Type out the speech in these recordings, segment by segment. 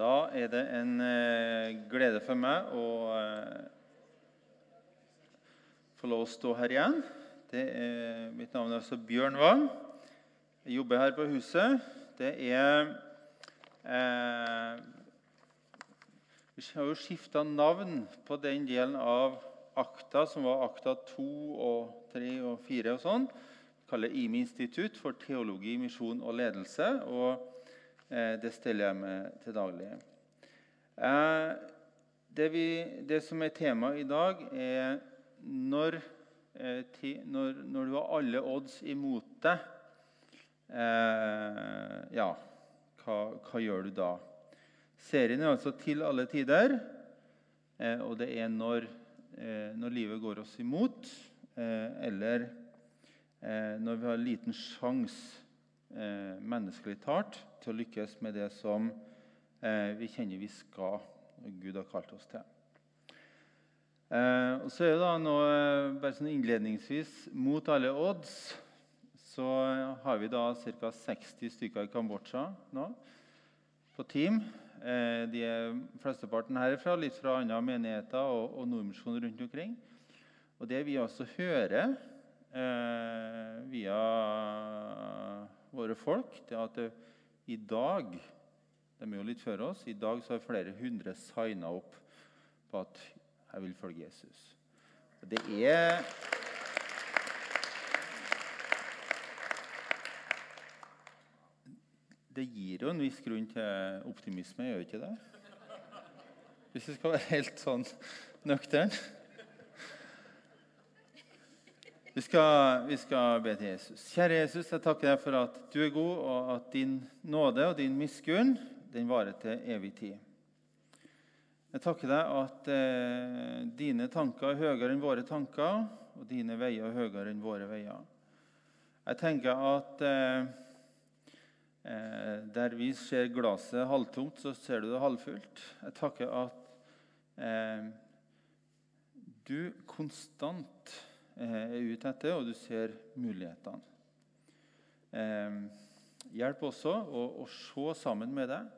Da er det en eh, glede for meg å eh, få lov å stå her igjen. Er, mitt navn er altså Bjørn Wang. Jeg jobber her på huset. Det er eh, Vi har jo skifta navn på den delen av akta som var akta 2 og 3 og 4 og sånn. Vi kaller IMI Institutt for teologi, misjon og ledelse. og det steller jeg med til daglig. Eh, det, vi, det, som er temaet i dag, er når, eh, når, når, du har alle odds imot deg Ja, hva, hva, gjør du da? Serien er altså 'Til alle tider', og det er når, når livet går oss imot, eller når vi har liten sjanse eh, menneskelig talt til å lykkes med det som eh, vi kjenner vi skal, og Gud har kalt oss til. Eh, og så er det da eh, bare sånn innledningsvis Mot alle odds så har vi da ca. 60 stykker i Kambodsja nå på team. Eh, de er flesteparten herfra, litt fra andre menigheter og, og Nordmisjon rundt omkring. Og det vi også hører eh, via våre folk, det at det, i dag De er jo litt før oss. I dag så har flere hundre signa opp på at jeg vil følge Jesus. Det er Det gir jo en viss grunn til optimisme, gjør ikke det? Hvis jeg skal være helt sånn nøktern. Vi skal, vi skal, be til Jesus. Kjære Jesus, jeg takker deg for at du er god, og at din nåde og din miskunn den varer til evig tid. Jeg takker deg at eh, dine tanker er høyere enn våre tanker, og dine veier er høyere enn våre veier. Jeg tenker at eh, eh, der vi ser glasset halvtomt, så ser du det halvfullt. Jeg takker at eh, du konstant er ute etter, og du ser mulighetene. Eh, hjelp også å, å, se sammen med deg.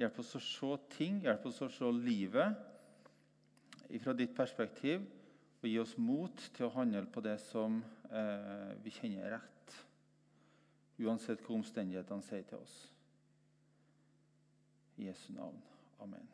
Hjelp oss å se ting, hjelp oss å se livet fra ditt perspektiv. Og gi oss mot til å handle på det som eh, vi kjenner er rett. Uansett hva omstendighetene sier til oss. I Jesu navn. Amen.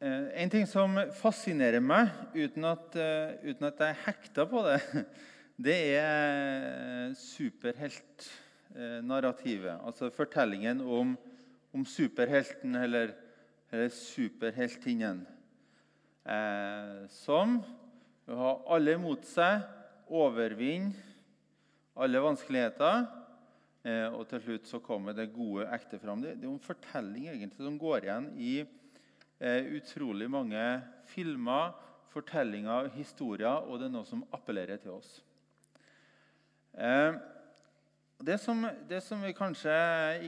En ting som fascinerer meg, uten at, uh, uten at jeg er hekta på det, det er superheltnarrativet. Uh, altså fortellingen om, om superhelten eller, eller superheltinnen. Eh, som har alle mot seg, overvinner alle vanskeligheter. og til slutt så kommer det gode ekte fram. Det, det er en fortelling egentlig som går igjen i eh, utrolig mange filmer, fortellinger, historier, og det er noe som appellerer til oss. Eh, det, som, det, som, vi kanskje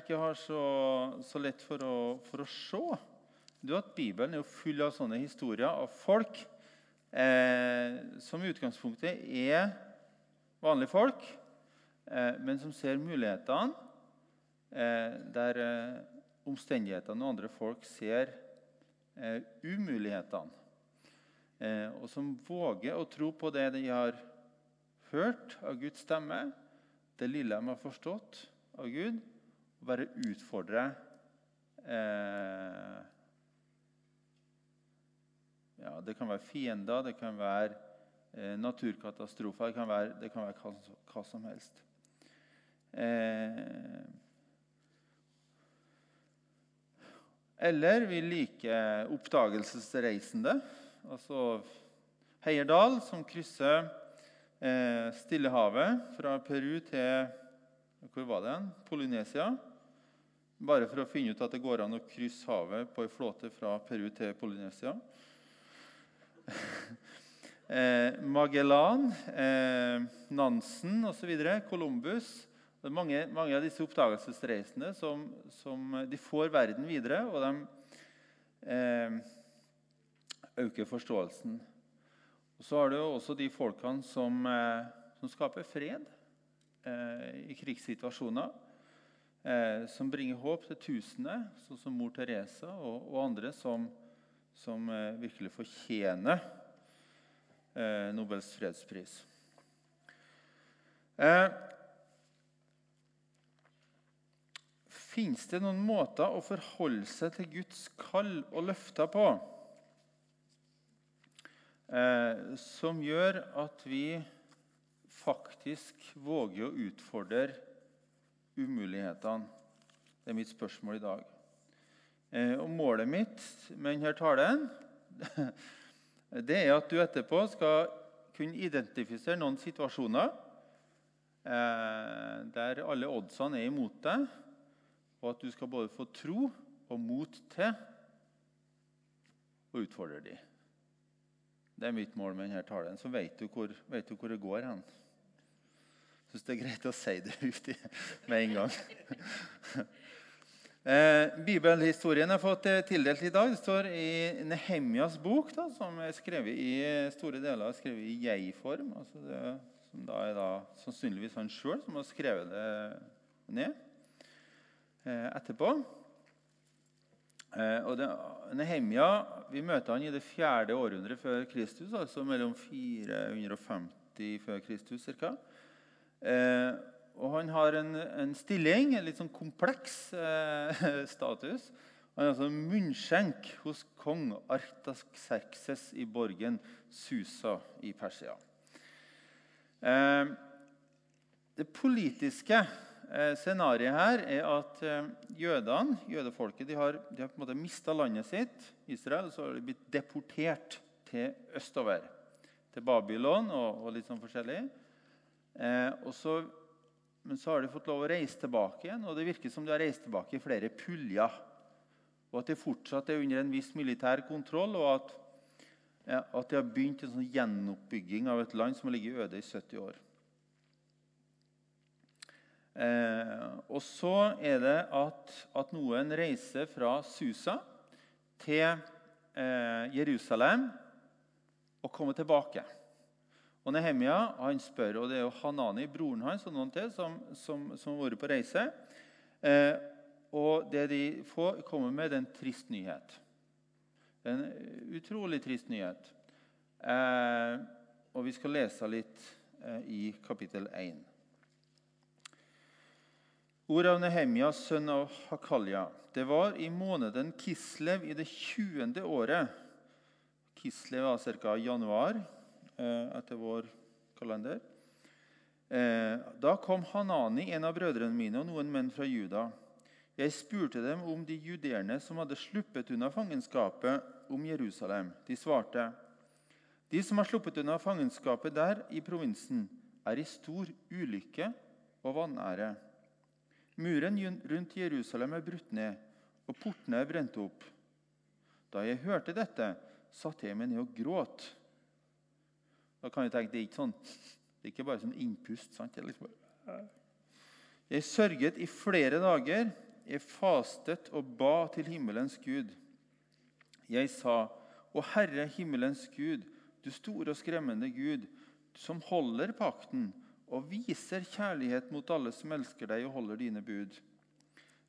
ikke har så, så lett for å, for å, se, det er at Bibelen er full av sånne historier av folk eh, som i utgangspunktet er vanlige folk, eh, men som ser mulighetene eh, der eh, omstendighetene og andre folk ser eh, umulighetene. Eh, og som våger å tro på det de har hørt av Guds stemme, det lille de har forstått av Gud, og bare utfordre eh, ja, Det kan være fiender, det kan være eh, naturkatastrofer, det kan være, det kan være hva, hva, som helst. Eh, Eller vi liker oppdagelsesreisende, altså Heierdal, som krysser eh, Stillehavet fra Peru til hvor var det Polynesia. Bare for å finne ut at det går an å krysse havet på ei flåte fra Peru til Polynesia. eh, Magellan, eh, Nansen osv., Columbus det er mange, mange, av disse oppdagelsesreisende som, som, de får verden videre, og de eh, øker forståelsen. Og Så har du også de folkene som, eh, som skaper fred. eh, i krigssituasjoner. Eh, som bringer håp til tusener, sånn som mor Teresa og, og andre som, som eh, virkelig fortjener eh, Nobels fredspris. Eh, Fins det noen måter å forholde seg til Guds kall og løfter på eh, som gjør at vi faktisk våger å utfordre umulighetene? Det er mitt spørsmål i dag. Eh, og Målet mitt med denne talen det er at du etterpå skal kunne identifisere noen situasjoner eh, der alle oddsene er imot deg, og at du skal både få tro og mot til å utfordre dem. Det er mitt mål med denne talen. Så vet du hvor, vet du hvor det går hen. Jeg Syns det er greit å si det ut med en gang. Eh, bibelhistorien har fått eh, tildelt i dag. Det står i Nehemjas bok, da, som er skrevet i store deler er skrevet i jeg-form. Altså som da er da sannsynligvis han sjøl som har skrevet det ned etterpå. Eh, og det, Nehemia vi møter han i det fjerde århundret før Kristus, altså mellom 450 før Kristus ca. Eh, og han har en, en, stilling, en litt sånn kompleks eh, status. Han er altså munnskjenk hos kong Artaxerxes i borgen Susa i Persia. Eh, det politiske eh, scenarioet her er at eh, jødene, jødefolket de har, de har på en måte mista landet sitt, Israel, og så har de blitt deportert til østover. Til Babylon og, og litt sånn forskjellig. Eh, så men så har de fått lov å reise tilbake igjen, og det virker som de har reist tilbake i flere puljer. Og at de fortsatt er under en viss militær kontroll, og at, ja, at de har begynt en sånn gjenoppbygging av et land som har ligget øde i 70 år. Eh, og så er det at, at, noen reiser fra Susa til eh, Jerusalem og kommer tilbake. Og Nehemia han spør, og det er jo Hanani, broren hans, og noen til som, som, som har vært på reise. Eh, og det de får, kommer med, er en trist nyhet. En utrolig trist nyhet. Eh, og vi skal lese litt eh, i kapittel 1. Ord av Nehemia, sønn av Hakalja. Det var i måneden Kislev i det 20. året. Kislev var ca. januar Eh, etter vår kalender. Eh, da kom Hanani, en av brødrene mine, og noen menn fra Juda. Jeg spurte dem om de judeerne som hadde sluppet unna fangenskapet, om Jerusalem. De svarte, de som har sluppet unna fangenskapet der i provinsen, er i stor ulykke og vanære. Muren rundt Jerusalem er brutt ned, og portene er brent opp. Da jeg hørte dette, satte jeg meg ned og gråt. Da kan jeg tenke, Det er ikke sånn, det er ikke bare sånn innpust. sant? Liksom, jeg sørget i flere dager. Jeg fastet og ba til himmelens Gud. Jeg sa, Å Herre himmelens Gud, du store og skremmende Gud, som holder pakten og viser kjærlighet mot alle som elsker deg og holder dine bud.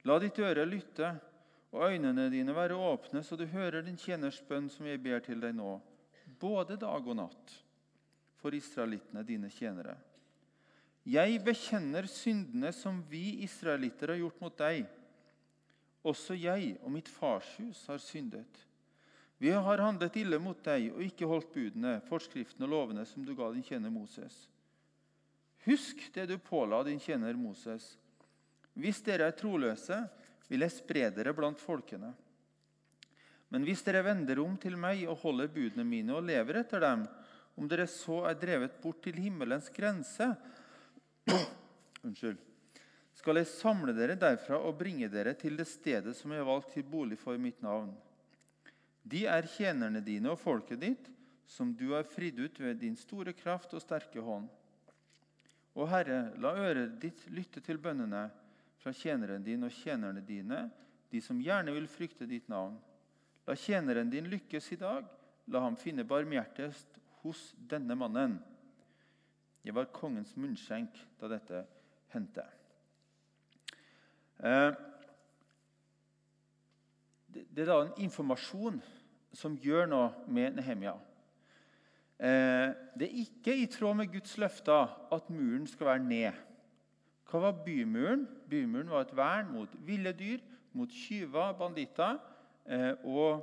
La ditt øre lytte og øynene dine være åpne, så du hører din tjeners bønn som jeg ber til deg nå, både dag og natt for israelittene, dine tjenere. Jeg bekjenner syndene som vi israelitter har gjort mot deg. Også jeg og mitt farshus har syndet. Vi har handlet ille mot deg og ikke holdt budene, forskriftene og lovene som du ga din tjener Moses. Husk det du påla din tjener Moses. Hvis dere er troløse, vil jeg spre dere blant folkene. Men hvis dere vender om til meg og holder budene mine og lever etter dem, om dere så er drevet bort til himmelens grense Unnskyld. Skal jeg samle dere derfra og bringe dere til det stedet som jeg har valgt til bolig for mitt navn. De er tjenerne dine og folket ditt, som du har fridd ut ved din store kraft og sterke hånd. Og Herre, la øret ditt lytte til bønnene fra tjeneren din og tjenerne dine, de som gjerne vil frykte ditt navn. La tjeneren din lykkes i dag. La ham finne barmhjertighet hos denne mannen. Jeg var kongens munnskjenk da dette hente. Eh, det er da en informasjon som gjør noe med Nehemia. Eh, det er ikke i tråd med Guds løfter at muren skal være ned. Hva var bymuren? Bymuren var et vern mot ville dyr, mot tyver, banditter eh, og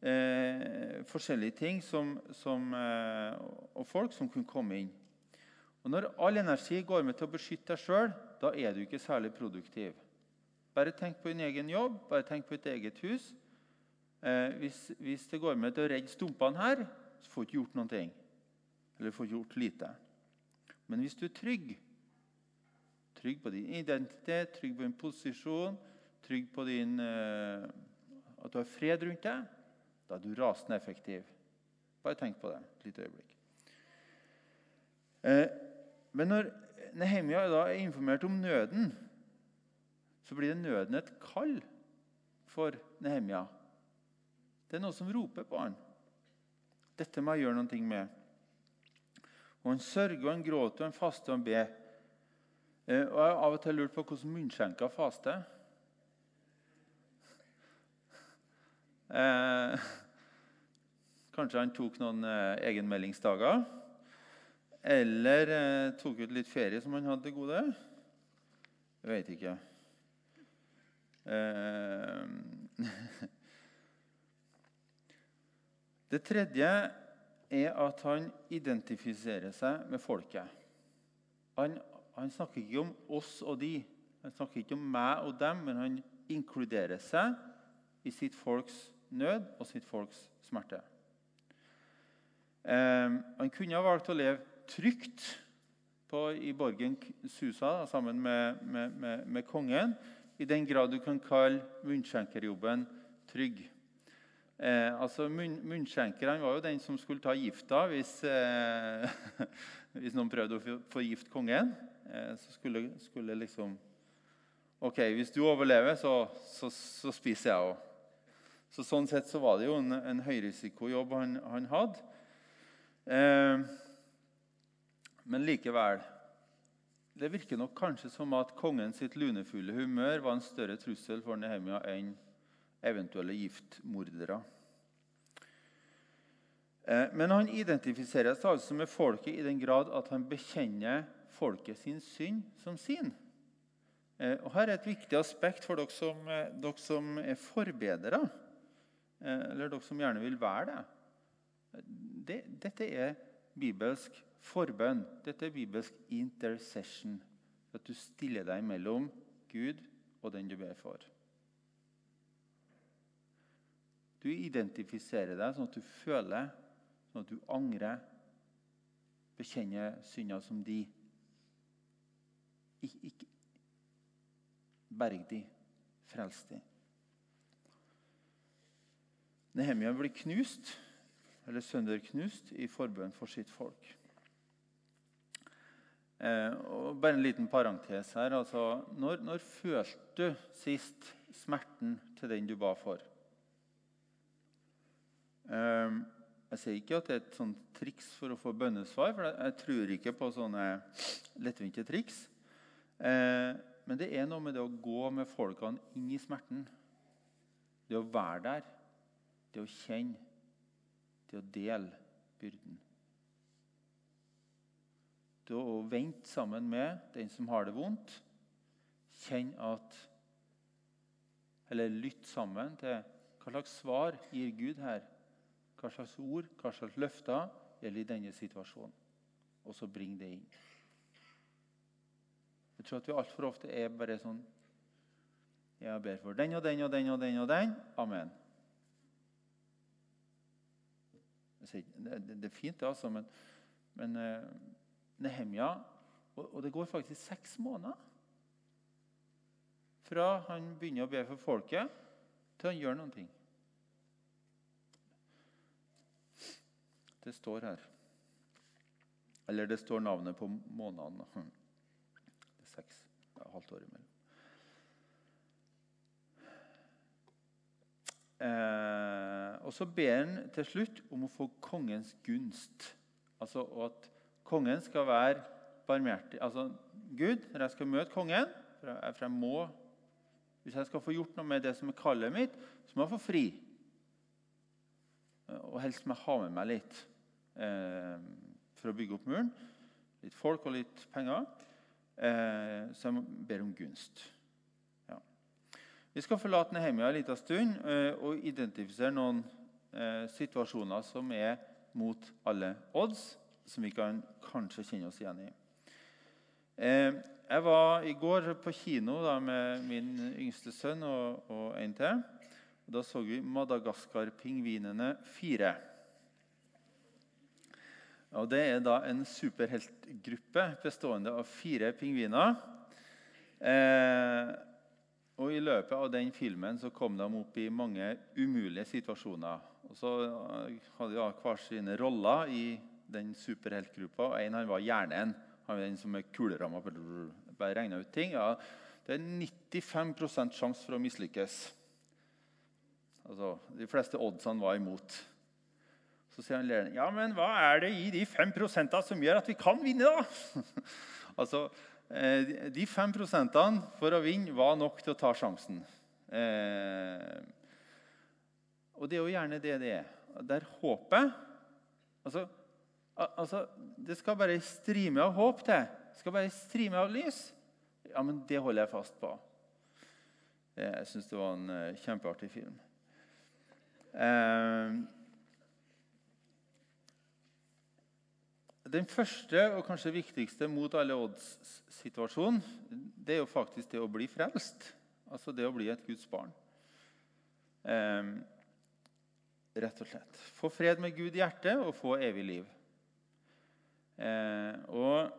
eh, forskjellige ting som, som, eh, og folk som kunne komme inn. Og Når all energi går med til å beskytte deg sjøl, da er du ikke særlig produktiv. Bare tenk på din egen jobb, bare tenk på ditt eget hus. Eh, hvis, hvis, det går med til å redde stumpene her, så får du ikke gjort noen ting. Eller får gjort lite. Men hvis du er trygg, trygg på din identitet, trygg på din posisjon, trygg på din, eh, at du har fred rundt deg, da er du rasende effektiv. Bare tenk på det et lite øyeblikk. Eh, men når Nehemia er informert om nøden, så blir det nøden et kall for Nehemia. Det er noe som roper på han. Dette må jeg gjøre noe med. Og Han sørger, og han gråter, og han faster og han ber. Eh, og Jeg har av og til lurt på hvordan munnskjenka faster. Eh, kanskje han tok noen eh, egenmeldingsdager. Eller eh, tok ut litt ferie som han hadde til gode. Jeg vet ikke. Eh, det tredje er at han identifiserer seg med folket. Han, han snakker ikke om oss og de. Han snakker ikke om meg og dem, men han inkluderer seg i sitt folks nød og sitt folks smerte. Eh, han kunne ha valgt å leve trygt på, i borgen Susa sammen med, med, med, med, kongen, i den grad du kan kalle munnskjenkerjobben trygg. Eh, altså munn, Munnskjenkeren var jo den som skulle ta gifta hvis, eh, hvis noen prøvde å forgifte kongen. Eh, så skulle, skulle, liksom OK, hvis du overlever, så, så, så spiser jeg òg. Så Sånn sett så var det jo en, en høyrisikojobb han, han hadde. Eh, men likevel Det virker nok kanskje som at kongen sitt lunefulle humør var en større trussel for Nehemia enn eventuelle giftmordere. Eh, men han identifiserer seg altså med folket i den grad at han bekjenner folket sin synd som sin. Eh, og Her er et viktig aspekt for dere som, eh, dere som er forbedere. Eller dere som gjerne vil være det. det. Dette er bibelsk forbønn. Dette er bibelsk intercession. At du stiller deg mellom Gud og den du ber for. Du identifiserer deg sånn at du føler, sånn at du angrer, bekjenner synder som de. Ik ikke berg de, frels de. Nehemia blir knust, eller sønderknust, i forbønn for sitt folk. Eh, og bare en liten parentes her. Altså, når, når følte du sist smerten til den du ba for? Eh, jeg sier ikke at det er et sånt triks for å få bønnesvar, for jeg, tror ikke på sånne lettvinte triks. Eh, men det er noe med det å gå med folkene inn i smerten. Det å være der det å kjenne, det å dele byrden. Det å vente sammen med den som har det vondt. Kjenne at Eller lytte sammen til hva slags svar gir Gud her. Hva slags ord, hva slags løfter gjelder i denne situasjonen. Og så bring det inn. Jeg tror at vi altfor ofte er bare sånn Jeg ber for den og den og den og den og den. Amen. Det, er fint, det, altså, men, men uh, Nehemja og, og, det går faktisk seks måneder fra han begynner å be for folket, til han gjør noen ting. Det står her. Eller det står navnet på månedene. Det er seks. Det er halvt år imellom. Eh, og så ber han til slutt om å få kongens gunst. Altså at kongen skal være barmhjertig, altså Gud når jeg skal møte kongen. For jeg, for jeg må, Hvis jeg skal få gjort noe med det som er kallet mitt, så må jeg få fri. Og helst må jeg ha med meg litt eh, for å bygge opp muren. Litt folk og litt penger. Eh, så jeg ber om gunst. Ja. Vi skal forlate Nehemia en liten stund eh, og identifisere noen eh, situasjoner som er mot alle odds, som vi kan kanskje kjenne oss igjen i. Eh, jeg var i går på kino da, med min yngste sønn og en til. Da så vi Madagaskar-pingvinene 4. Og Det er da en superheltgruppe bestående av fire pingviner. Eh, og I løpet av den filmen så kom de opp i mange umulige situasjoner. Og Så hadde de hver sine roller i den superheltgruppa. En han var hjernen. Han var den som er kuleramma. Bare regna ut ting. Ja, det er 95% sjanse for å mislykkes. Altså, de fleste oddsene var imot. Så sier han læreren ja, men hva er det i de 5% som gjør at vi kan vinne, da? altså, eh, De 5% for å vinne var nok til å ta sjansen. Eh, og det er jo gjerne det det er. Der håpet altså, altså, Det skal bare strime av håp til. Det skal bare strime av lys. Ja, men det holder jeg fast på. Jeg syns det var en kjempeartig film. Uh, Den første og kanskje viktigste mot alle odds-situasjonen det er jo faktisk det å bli frelst. Altså det å bli et Guds barn. Eh, rett og slett. Få fred med Gud i hjertet og få evig liv. Eh, og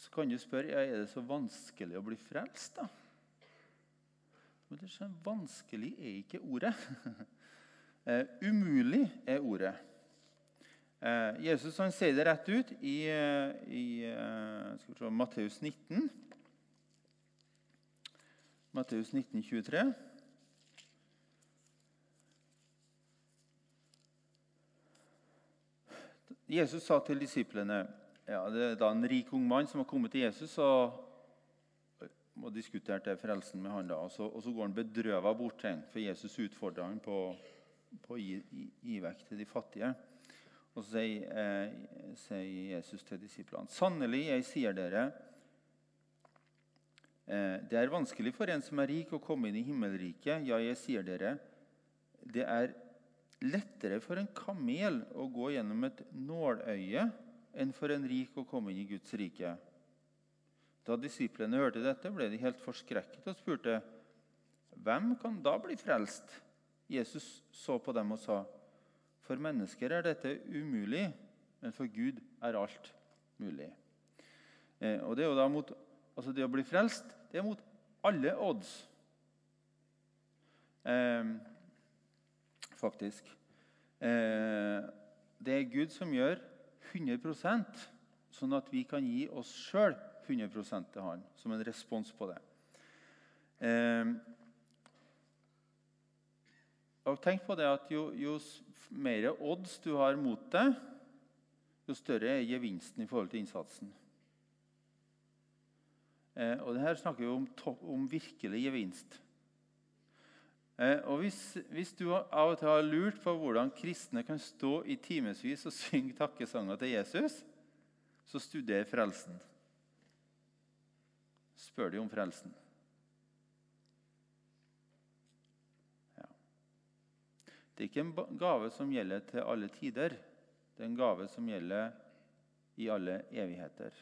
så kan du spørre er det så vanskelig å bli frelst. da? Men det er så vanskelig er ikke ordet. eh, umulig er ordet. Eh, Jesus han sier det rett ut i, eh, i se, Matteus 19. Matteus 19, 23. Jesus sa til disiplene ja, Det er da en rik ung mann som har kommet til Jesus og, og diskuterte frelsen med han da, og så, og så går han bedrøvet bort til for Jesus utfordrer ham på, på å gi, gi, gi vekk til de fattige. Og så sier, eh, sier Jesus til disiplene.: Sannelig, jeg sier dere, eh, det er vanskelig for en som er rik, å komme inn i himmelriket. Ja, jeg sier dere, det er lettere for en kamel å gå gjennom et nåløye enn for en rik å komme inn i Guds rike. Da disiplene hørte dette, ble de helt forskrekket og spurte, 'Hvem kan da bli frelst?' Jesus så på dem og sa, for mennesker er dette umulig, men for Gud er alt mulig. Eh, og Det mot, altså det å bli frelst det er mot alle odds. Eh, faktisk. Eh, det er Gud som gjør 100% sånn at vi kan gi oss sjøl 100% til Han som en respons på det. Eh, og tenk på det at jo, jo mer odds du har mot deg, jo større er gevinsten i forhold til innsatsen. Eh, og det her snakker vi om, om virkelig gevinst. Eh, og hvis, hvis, du av og til har lurt på hvordan kristne kan stå i timevis og synge takkesanger til Jesus, så studer frelsen. Spør de om frelsen. Det er ikke en gave som gjelder til alle tider. Det er en gave som gjelder i alle evigheter.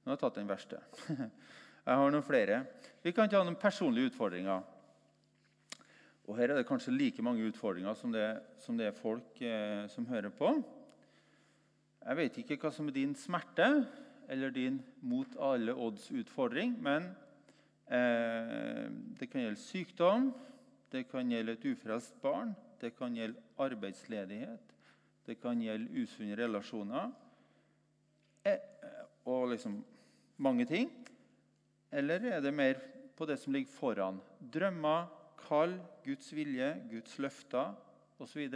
Nå har jeg tatt den verste. Jeg har noen flere. Vi kan ta noen personlige utfordringer. Og Her er det kanskje like mange utfordringer som det, som det er folk eh, som hører på. Jeg vet ikke hva som er din smerte eller din mot alle odds-utfordring, men eh, det kan gjelde sykdom, det kan gjelde et ufrelst barn, det kan gjelde arbeidsledighet, det kan gjelde usunne relasjoner eh, og liksom mange ting. Eller er det mer på det som ligger foran? Drømmer, kall, Guds vilje, Guds løfter osv.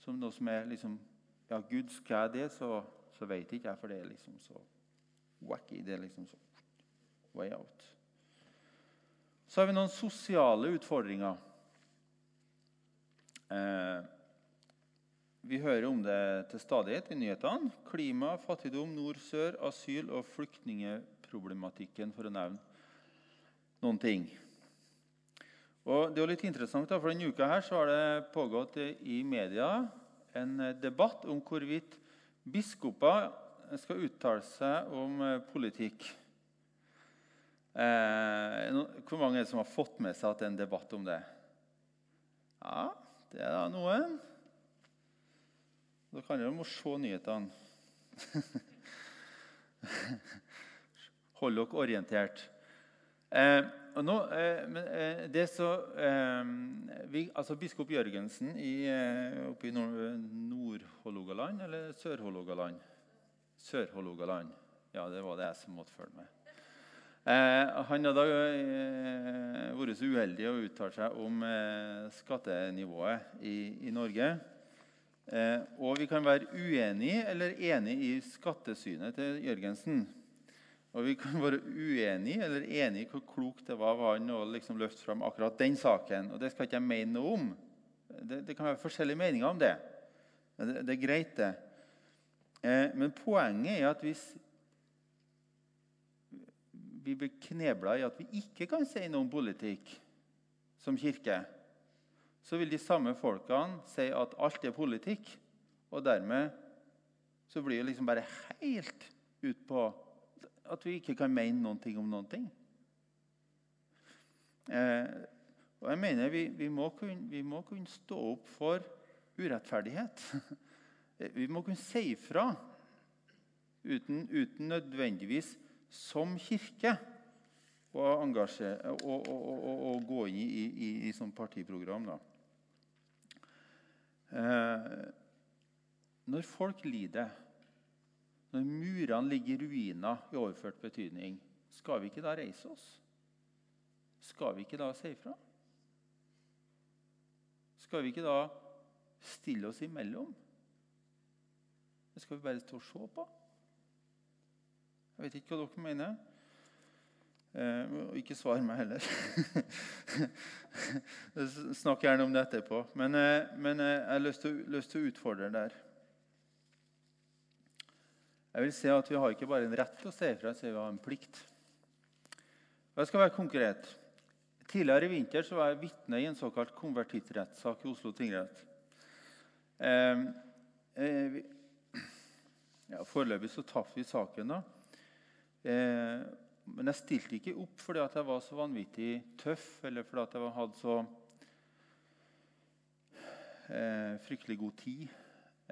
Som noe som er liksom Ja, Gud, skal jeg det, så, så vet ikke jeg, for det er liksom så wacky. Det er liksom så way out. Så har vi noen sosiale utfordringer. Eh, vi hører om det til stadighet i nyhetene. Klima, fattigdom, nord-sør, asyl og flyktningeproblematikken, for å nevne noen ting. Og det er litt interessant, for Denne uka her har det pågått i media en debatt om hvorvidt biskoper skal uttale seg om politikk. Eh, hvor mange som har fått med seg at det er en debatt om det? Ja, det er da noen. Da kan dere må se nyhetene. Hold dere orientert. Eh, nå, eh, eh, det så, eh, vi, altså Biskop Jørgensen i, oppe i Nord-Hålogaland eller Sør-Hålogaland? Sør-Hålogaland. Ja, det var det jeg som måtte følge med. Eh, han hadde eh, vært så uheldig å uttale seg om eh, skattenivået i, i Norge. Og vi kan være uenig eller enig i skattesynet til Jørgensen. Og vi kan være uenig eller enig i hvor klokt det var av han å liksom løfte fram akkurat den saken. Og det skal ikke jeg mene noe om. Det, det kan være forskjellige meninger om det. Men det, det er greit, det. Eh, men poenget er at hvis vi blir knebla i at vi ikke kan si noe om politikk som kirke, så vil de samme folkene si at alt er politikk. Og dermed så blir det liksom bare helt ut på at vi ikke kan mene noen ting om noen ting. Eh, og jeg mener vi, vi, må kunne, vi, må kunne, stå opp for urettferdighet. vi må kunne si ifra uten, uten nødvendigvis som kirke å gå inn i, i, i sånn partiprogram. Eh, når folk lider, når murene ligger i ruiner i overført betydning, skal vi ikke da reise oss? Skal vi ikke da si ifra? Skal vi ikke da stille oss imellom? Det skal vi bare stå og se på? Jeg vet ikke hva dere mener. Eh, og ikke svar meg heller. Snakk gjerne om det etterpå. Men, eh, men eh, jeg har lyst til, lyst til, å utfordre der. Jeg vil si at Vi har ikke bare en rett til å si ifra, vi har en plikt. Jeg skal være konkret. Tidligere i vinter var jeg vitne i en såkalt konvertittrettssak i Oslo tingrett. Eh, eh, ja, foreløpig så tapte vi saken. da. Eh, men jeg stilte ikke opp fordi at jeg var så vanvittig tøff, eller fordi at jeg hadde så eh, fryktelig god tid.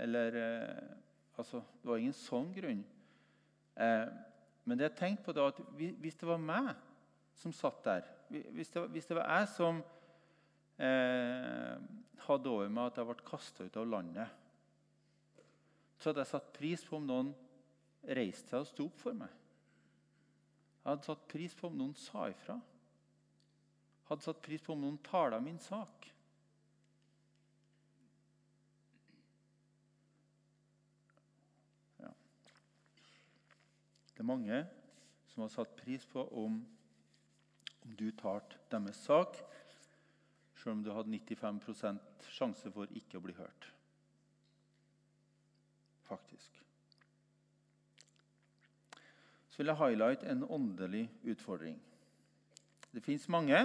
Eller eh, Altså, det var ingen sånn grunn. Eh, men det jeg tenkte på da, at hvis det var meg som satt der Hvis det, hvis det var jeg som eh, hadde over meg at jeg ble kasta ut av landet, så hadde jeg satt pris på om noen reiste seg og sto opp for meg. Jeg hadde satt pris på om noen sa ifra. Jeg hadde satt pris på om noen tala min sak. Ja. Det er mange som har satt pris på om, om du talte deres sak, selv om du hadde 95% sjanse for ikke å bli hørt. Faktisk så vil jeg highlight en åndelig utfordring. Det fins mange,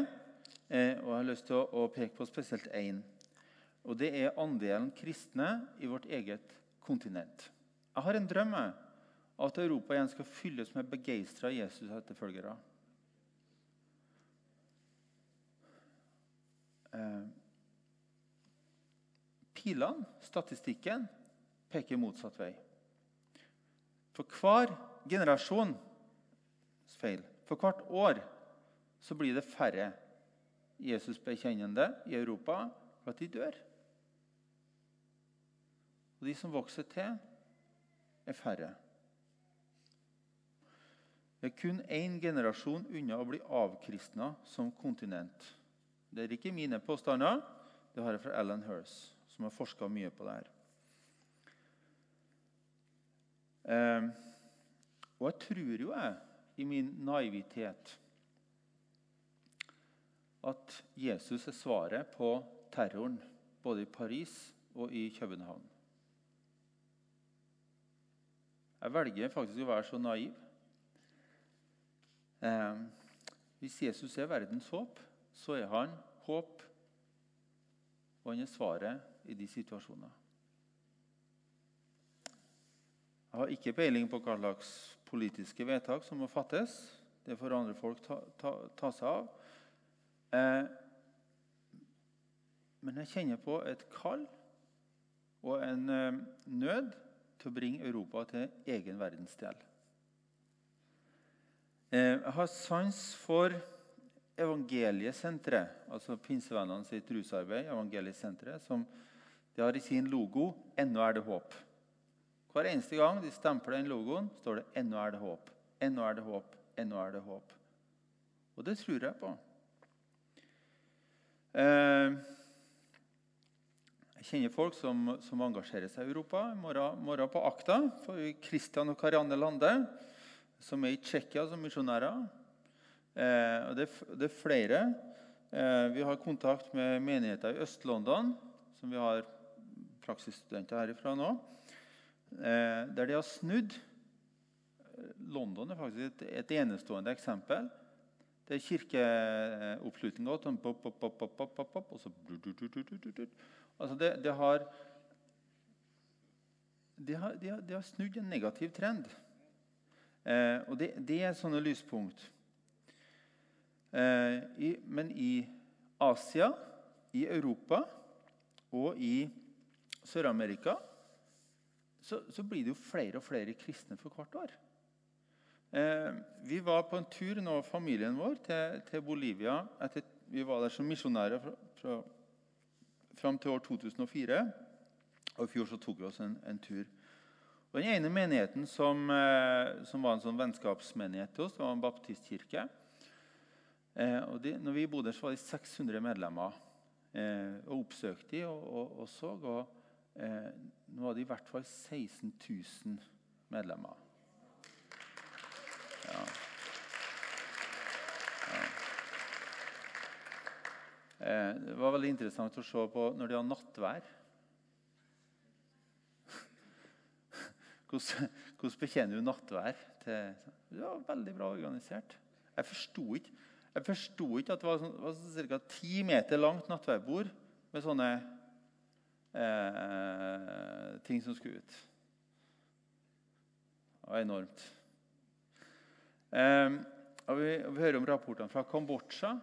eh, og jeg har lyst til å peke på spesielt én. Og det er andelen kristne i vårt eget kontinent. Jeg har en drøm at Europa igjen skal fylles med begeistra Jesus-etterfølgere. Eh, pilene, statistikken, peker motsatt vei. For hver generasjon feil. For hvert år så blir det færre Jesus-bekjennende i Europa for at de dør. Og de som vokser til, er færre. Det er kun én generasjon unna å bli avkristna som kontinent. Det er ikke mine påstander. Det har jeg fra Alan Hirst, som har forska mye på det her. Eh, og jeg tror jo jeg, i min naivitet, at Jesus er svaret på terroren både i Paris og i København. Jeg velger faktisk å være så naiv. Eh, hvis Jesus er verdens håp, så er han håp, og han er svaret i de situasjonene. Jeg har ikke peiling på hva slags politiske vedtak som må fattes. Det får andre folk ta, ta, ta seg av. Eh, men jeg kjenner på et kall og en eh, nød til å bringe Europa til egen verdensdel. Eh, jeg har sans for Evangeliesenteret, altså pinsevennene sitt rusarbeid, Evangeliesenteret, som de har i sin logo 'Ennå er det håp'. Hver eneste gang de stempler den logoen, står det 'Ennå er det håp'. Ennå er det håp. Ennå er det håp. Og det tror jeg på. Eh, jeg kjenner folk som, som, engasjerer seg i Europa. I morgen, morgen på Akta får vi Christian og Karianne Lande, som er i Tsjekkia som misjonærer. Eh, det, det, er flere. Eh, vi har kontakt med menigheter i Øst-London, som vi har praksisstudenter herifra nå, der de har snudd. London er faktisk et, et enestående eksempel. Det er kirkeoppslutninga sånn altså det, det, har, de har, de har, de har snudd en negativ trend. Eh, og det, det, er sånne lyspunkt. Eh, i, men i Asia, i Europa og i Sør-Amerika så, så, blir det jo flere og flere kristne for hvert år. Eh, vi var på en tur nå, familien vår, til, til Bolivia. Etter, vi var der som misjonærer fra, fra, fram til år 2004. Og I fjor så tok vi oss en, en tur. Og Den ene menigheten som, eh, som, var en sånn vennskapsmenighet til oss, det var en baptistkirke. Eh, og de, når vi bodde der, så var det 600 medlemmer. Eh, og oppsøkte de og, og, og så. Og, eh, nå var det i hvert fall 16 000 medlemmer. Ja. Ja. Eh, det var veldig interessant å se på når de har nattvær. Hvordan, hvordan betjener du nattvær? Til, det var veldig bra organisert. Jeg forsto ikke ikke at det var, sånn, var ca. ti meter langt nattverdbord med sånne eh, ting som skulle ut. Det var enormt. Eh, og vi, og vi, hører om rapportene fra Kambodsja.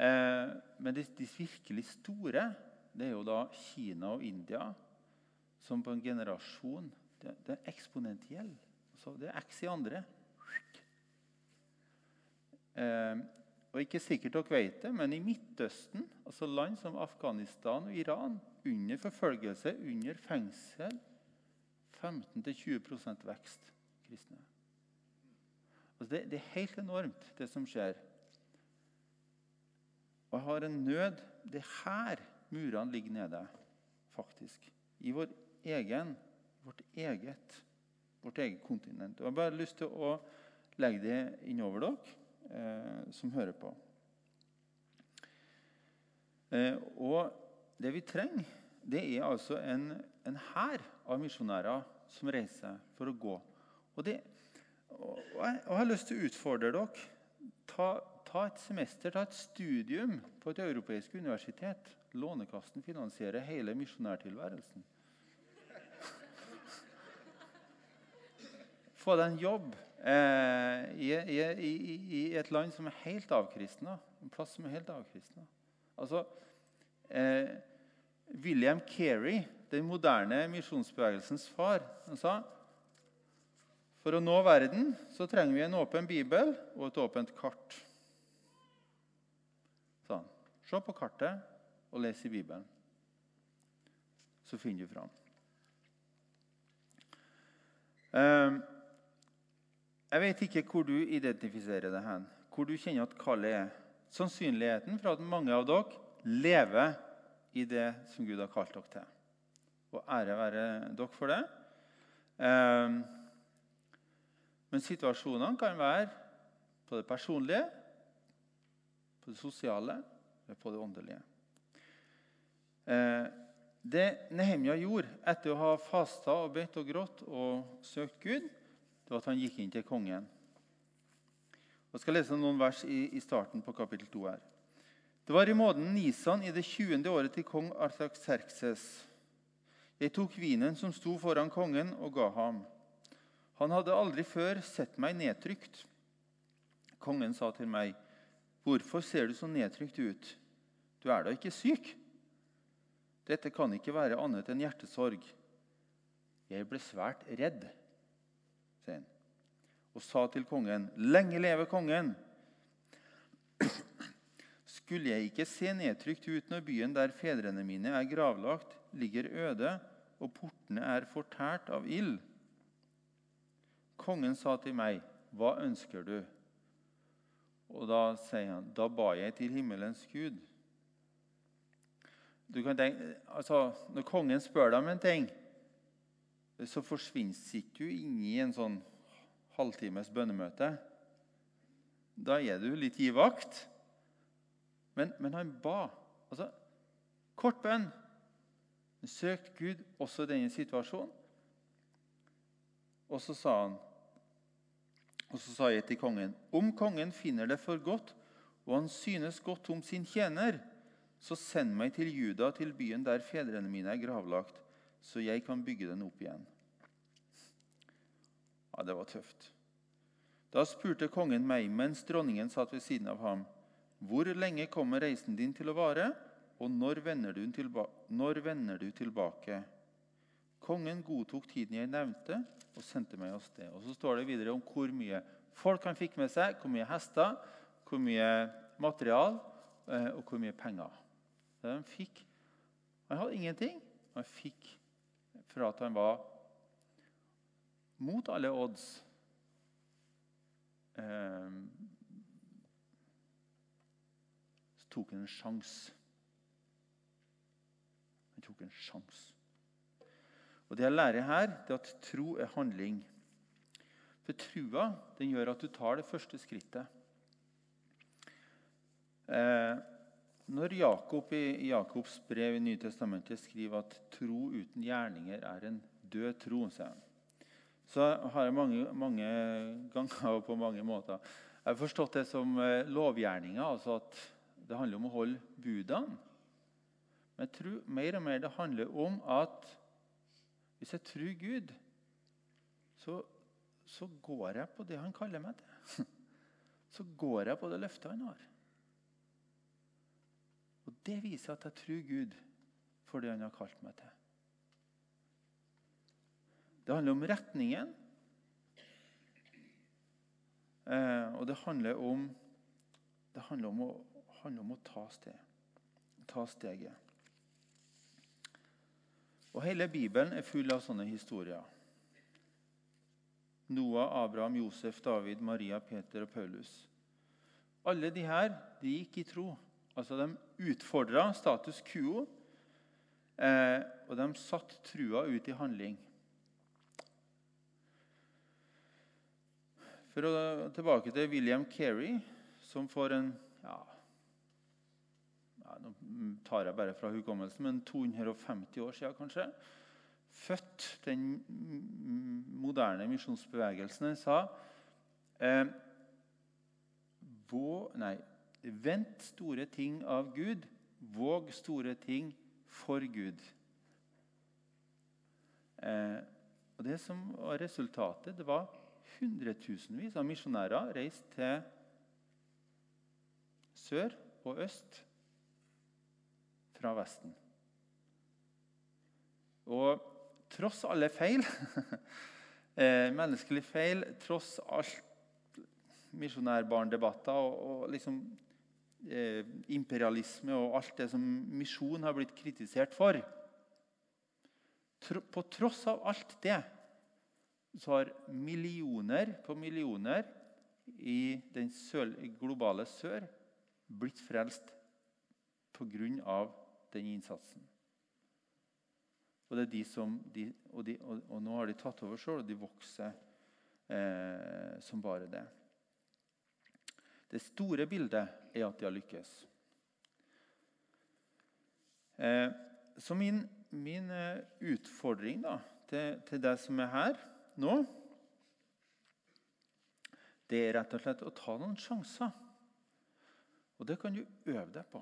Eh, men de, de, virkelig store det er jo da Kina og India, som på en generasjon Det, det er eksponentiell. Så det er X i andre. Eh, og ikke sikkert dere vet det, men i Midtøsten, altså land som Afghanistan og Iran, under forfølgelse, under fengsel 15-20% vekst kristne. Altså det, det, er helt enormt, det som skjer. Og jeg har en nød Det er her murene ligger nede, faktisk. I vår egen, vårt eget, vårt eget kontinent. Og Jeg har bare lyst til å legge det innover dere som hører på. Eh, og det vi trenger, det er altså en, en hær av misjonærer som reiser for å gå. Og, det, og, jeg, og jeg har lyst til å utfordre dere. Ta, ta, et semester, ta et studium på et europeisk universitet. Lånekassen finansierer hele misjonærtilværelsen. Få deg en jobb eh, i, i, i, et land som er helt avkristna. En plass som er helt avkristna. Altså, eh, William Carey, den moderne misjonsbevegelsens far, han sa for å nå verden så trenger vi en åpen bibel og et åpent kart. Sånn. Se på kartet og les i Bibelen. Så finner du fram. Eh, jeg vet ikke hvor du identifiserer det hen, hvor du kjenner at kallet er. Sannsynligheten for at mange av dere lever i det som Gud har kalt dere til. Og ære være dere for det. Ehm, Men situasjonene kan være på det personlige, på det sosiale eller på det åndelige. Eh, det Nehemja gjorde etter å ha fasta og bedt og grått og søkt Gud, det var at han gikk inn til kongen. Jeg skal lese noen vers i, i starten på kapittel 2 her. Det var i måneden Nisan i det 20. året til kong Artaxerxes. Jeg tok vinen som sto foran kongen, og ga ham. Han hadde aldri før sett meg nedtrykt. Kongen sa til meg, 'Hvorfor ser du så nedtrykt ut? Du er da ikke syk?' 'Dette kan ikke være annet enn hjertesorg.' Jeg ble svært redd, sier og sa til kongen, 'Lenge leve kongen!' Skulle jeg ikke se nedtrykt ut når byen der fedrene mine er gravlagt, ligger øde, og portene er fortært av ild? Kongen sa til meg, 'Hva ønsker du?' Og da sier han, 'Da ba jeg til himmelens Gud.' Du kan tenke, altså, Når kongen spør deg om en ting, så forsvinner ikke du i en sånn halvtimes bønnemøte. Da er du litt i vakt. Men, men han ba. Altså, kort bønn. Han Gud også i denne situasjonen. Og så sa han og så sa jeg til kongen.: Om kongen finner det for godt, og han synes godt om sin tjener, så send meg til Juda, til byen der fedrene mine er gravlagt, så jeg kan bygge den opp igjen. Ja, det var tøft. Da spurte kongen meg mens dronningen satt ved siden av ham. Hvor lenge kommer reisen din til å vare, og når vender du, når vender du tilbake? Kongen godtok tiden jeg nevnte, og sendte meg av sted. Og Så står det videre om hvor mye folk han fikk med seg, hvor mye hester, hvor mye material eh, og hvor mye penger. Han fikk Han hadde ingenting. Han fikk fra at han var mot alle odds eh, Så tok han en sjanse. Han tok en sjanse. Og Det jeg lærer her, det er at tro er handling. For trua den gjør at du tar det første skrittet. Eh, når Jakob i Jakobs brev i Nytestamentet skriver at tro uten gjerninger er en død tro, så har jeg mange, mange ganger og på mange måter jeg har forstått det som eh, lovgjerninger, altså at det handler om å holde budene. Men jeg tror mer og mer det handler om at hvis jeg tror Gud, så, så går jeg på det han kaller meg til. Så går jeg på det løftet han har. Og Det viser at jeg tror Gud for det han har kalt meg til. Det handler om retningen. Eh, og det handler om, det handler om, å, handler om å ta, sted, ta steget. Og Hele Bibelen er full av sånne historier. Noah, Abraham, Josef, David, Maria, Peter og Paulus. Alle de her de gikk i tro. Altså De utfordra status quo, eh, og de satte trua ut i handling. For å tilbake til William Kerry, som får en ja, ja, Nå tar jeg bare fra hukommelsen, men 250 år siden kanskje. Født den moderne misjonsbevegelsen. sa eh, nei, Vent store ting av Gud, våg store ting for Gud. Eh, og Det som var resultatet, det var hundretusenvis av misjonærer reist til sør og øst fra Vesten. Og tross alle feil, eh, menneskelige feil, tross alt misjonærbarndebatter og, og liksom eh, imperialisme og alt det som misjon har blitt kritisert for På tross av alt det så har millioner på millioner i den søl, globale sør blitt frelst pga den innsatsen. Og, det er de som, de, og, de, og, og nå har de tatt over sjøl, og de vokser, eh, som bare det. Det store bildet er at de har lykkes. Eh, så min, min eh, utfordring da, til, til deg som er her nå, det er rett og slett å ta noen sjanser. Og det kan du øve deg på.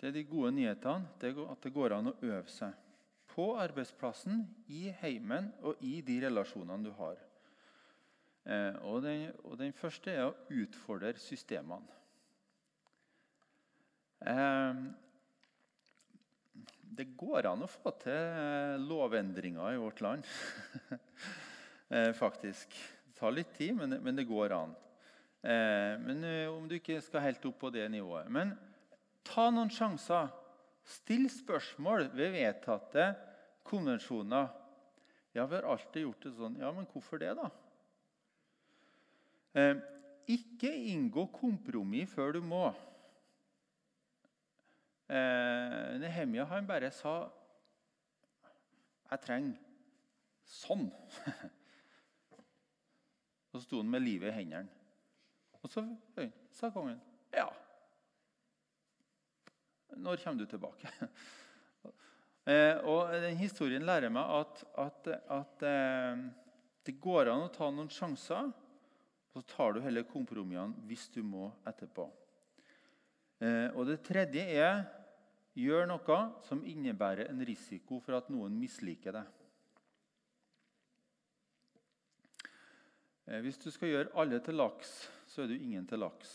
Det er de gode nyhetene. Det er at det går an å øve seg. På arbeidsplassen, i heimen og i de relasjonene du har. Eh, og, den, og, den, første er å utfordre systemene. Eh, det går an å få til lovendringer i vårt land. eh, faktisk. Det tar litt tid, men, men det går an. Eh, men eh, om du ikke skal helt opp på det nivået. Men ta noen sjanser. Still spørsmål ved vedtatte konvensjoner. Ja, vi har alltid gjort det sånn. Ja, men hvorfor det, da? Eh, ikke inngå kompromiss før du må. Eh, Nehemia han bare sa 'Jeg trenger sånn'. Og så sto han med livet i hendene. Og så sa kongen ja. Når kommer du tilbake? eh, og den Historien lærer meg at, at, at det går an å ta noen sjanser. Så tar du heller kompromissene hvis du må etterpå. Eh, og det tredje er gjør noe som innebærer en risiko for at noen misliker det. Eh, hvis du skal gjøre alle til laks, så er du ingen til laks.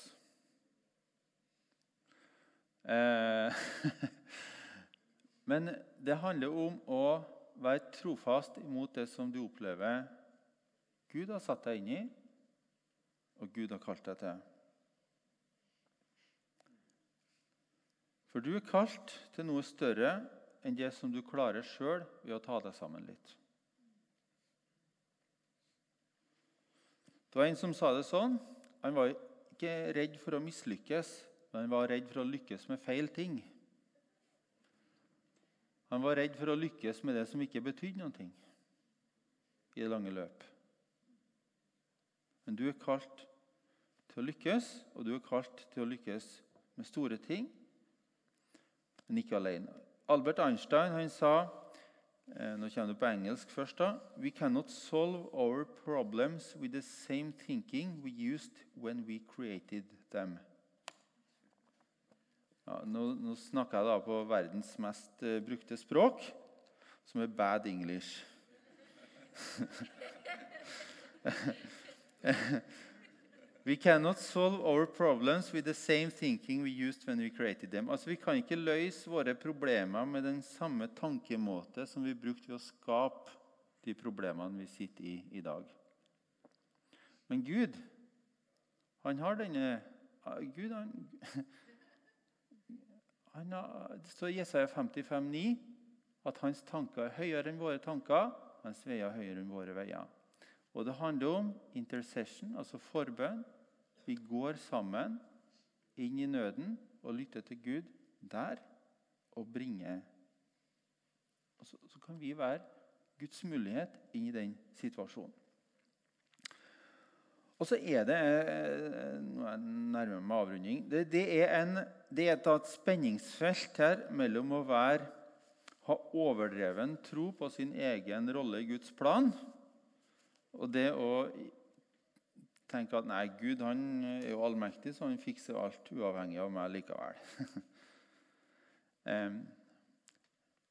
Eh, men det handler om å være trofast imot det som du opplever Gud har satt deg inn i, og Gud har kalt deg til. For du er kalt til noe større enn det som du klarer sjøl ved å ta deg sammen litt. Det var en som sa det sånn. Han var ikke redd for å mislykkes, men han var redd for å lykkes med feil ting. Han var redd for å lykkes med det som ikke betydde noe i det lange løp. Men du er kalt til å lykkes, og du er kalt til å lykkes med store ting, men ikke alene. Albert Einstein han sa Eh, nå kommer du på engelsk først. da. We cannot solve our problems with the same thinking we used when we created them. Ja, nå, nå, snakker jeg da på verdens mest uh, brukte språk, som er bad English. We cannot solve our problems with the same thinking we used when we created them. Altså, Vi kan ikke løse våre problemer med den samme tankemåte som vi brukte ved å skape de problemene vi sitter i i dag. Men Gud, han har denne Gud, han, han har, Det står i Jesaja 55, 55,9 at hans tanker er høyere enn våre tanker, hans veier er høyere enn våre veier. Og det handler om intercession, altså forbønn. Vi går sammen inn i nøden og lytter til Gud der og bringer og så, så kan vi være Guds mulighet inn i den situasjonen. Og så er det eh, Nå er jeg nærmere med avrunding. Det, det, er en, det er et spenningsfelt her mellom å være, ha overdreven tro på sin egen rolle i Guds plan og det å tenke at nei, Gud han er jo allmektig, så han fikser alt uavhengig av meg likevel. um,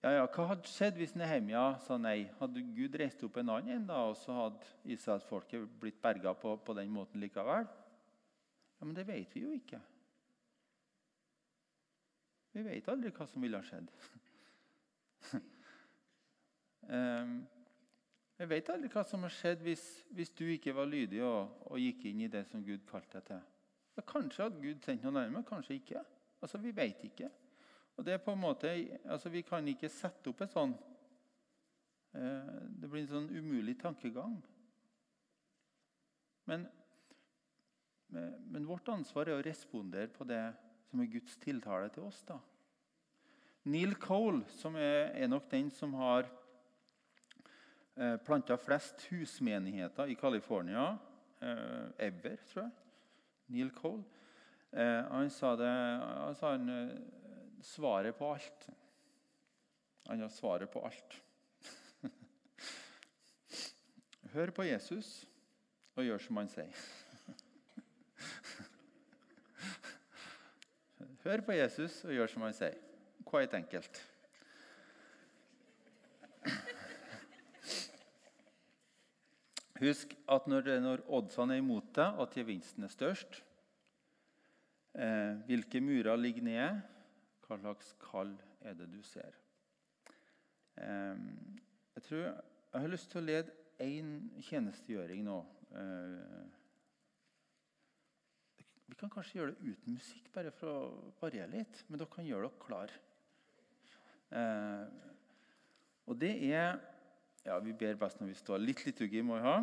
ja, ja, Hva hadde skjedd hvis Nehemia sa nei? Hadde Gud reist opp en annen da, og så hadde Israelsfolket blitt berga på, på, den måten likevel? Ja, Men det vet vi jo ikke. Vi vet aldri hva som ville ha skjedd. um, Jeg vet aldri hva som har skjedd hvis, hvis du ikke var lydig og, og, gikk inn i det som Gud kalte deg til. Ja, kanskje hadde Gud sendt noe nærmere, kanskje ikke. Altså, Vi vet ikke. Og det er på en måte, altså Vi kan ikke sette opp et sånn eh, Det blir en sånn umulig tankegang. Men, men, vårt ansvar er å respondere på det som er Guds tiltale til oss. da. Neil Cole, som er, nok den som har planta flest husmenigheter i California eh, ever, tror jeg. Neil Cole. Eh, han sa det han, eh, Svaret på alt. Han har svaret på alt. Hør på Jesus og gjør som han sier. Hør på Jesus og gjør som han sier. Quite enkelt. Husk at når, når oddsene er imot deg, at gevinsten er størst eh, Hvilke murer ligger nede? Hva slags kall er det du ser? Eh, jeg tror jeg har lyst til å lede én tjenestegjøring nå. Eh, vi kan kanskje gjøre det uten musikk, bare for å variere litt. Men dere kan gjøre dere klar. Eh, og det er ja, Vi ber best når vi står. Litt liturgi må vi ha.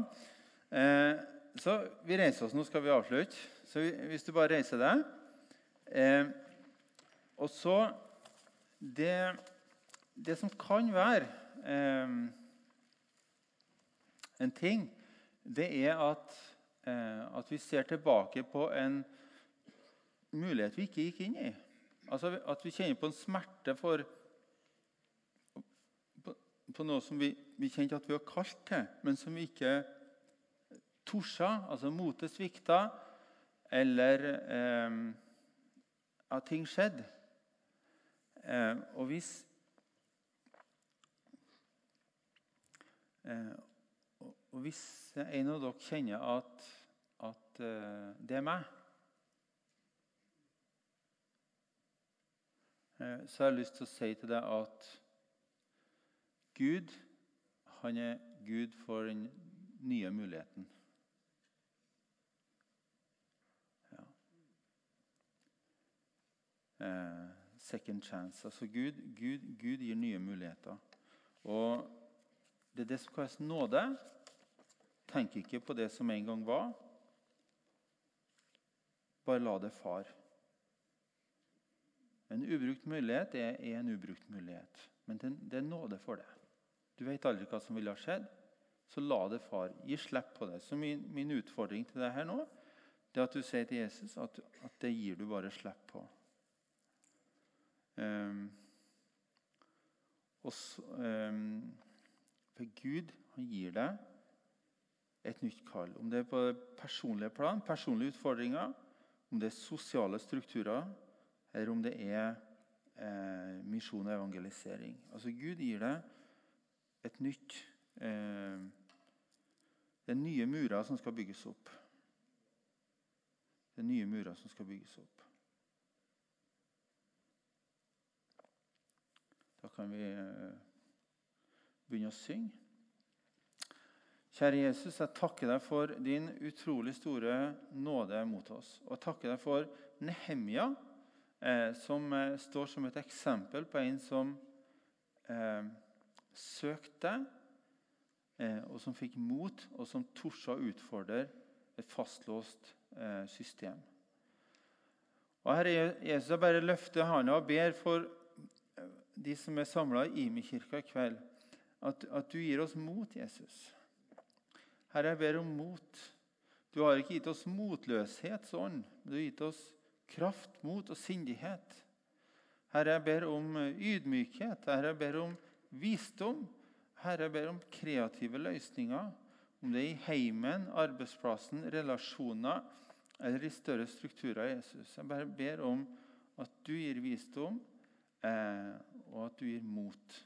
Eh, så vi reiser oss. Nå skal vi avslutte. Så vi, hvis du bare reiser deg eh, Og så det, det, som kan være eh, en ting, det er at, eh, at vi ser tilbake på en mulighet vi ikke gikk inn i. Altså At vi kjenner på en smerte for på, noe som vi, vi kjente at vi var kalt til, men som vi ikke torde. Altså motet svikta, eller eh, at ting skjedde. Eh, og hvis eh, og hvis en av dere kjenner at, at uh, det er meg så Så har jeg lyst til å si til deg at Gud, han er Gud for den nye muligheten. Ja. Eh, second chance. Altså Gud, Gud, Gud gir nye muligheter. Og det er det som kalles nåde. Tenk ikke på det som en gang var. Bare la det far. En ubrukt mulighet er, en ubrukt mulighet, men det, er nåde for det. Du vet aldri hva som ville ha skjedd, så la det far. Gi slipp på det. Så min, min utfordring til deg her nå det er at du sier til Jesus at, at det gir du bare slipp på. Um, så, um, for Gud han gir deg et nytt kall. Om det er på personlige plan, personlige utfordringer, om det er sosiale strukturer, eller om det er eh, misjon og evangelisering. Altså Gud gir deg et nytt eh, Det er nye murer som skal bygges opp. Det er nye murer som skal bygges opp. Da kan vi eh, begynne å synge. Kjære Jesus, jeg takker deg for din utrolig store nåde mot oss. Og jeg takker deg for Nehemia, eh, som eh, står som et eksempel på en som eh, søkte eh, og som fikk mot, og som torde å utfordre et fastlåst eh, system. Og Herre Jesus, jeg bare løfter hånda og ber for eh, de som er samla i Imi-kirka i kveld, at, at du gir oss mot, Jesus. Herre, jeg ber om mot. Du har ikke gitt oss motløshetsånd, men du har gitt oss kraft, mot og sindighet. Herre, jeg ber om ydmykhet. Herre, jeg ber om visdom. Herre, jeg ber om kreative løsninger. Om det er i heimen, arbeidsplassen, relasjoner eller i større strukturer. Jesus. Jeg bare ber om at du gir visdom, eh, og at du gir mot.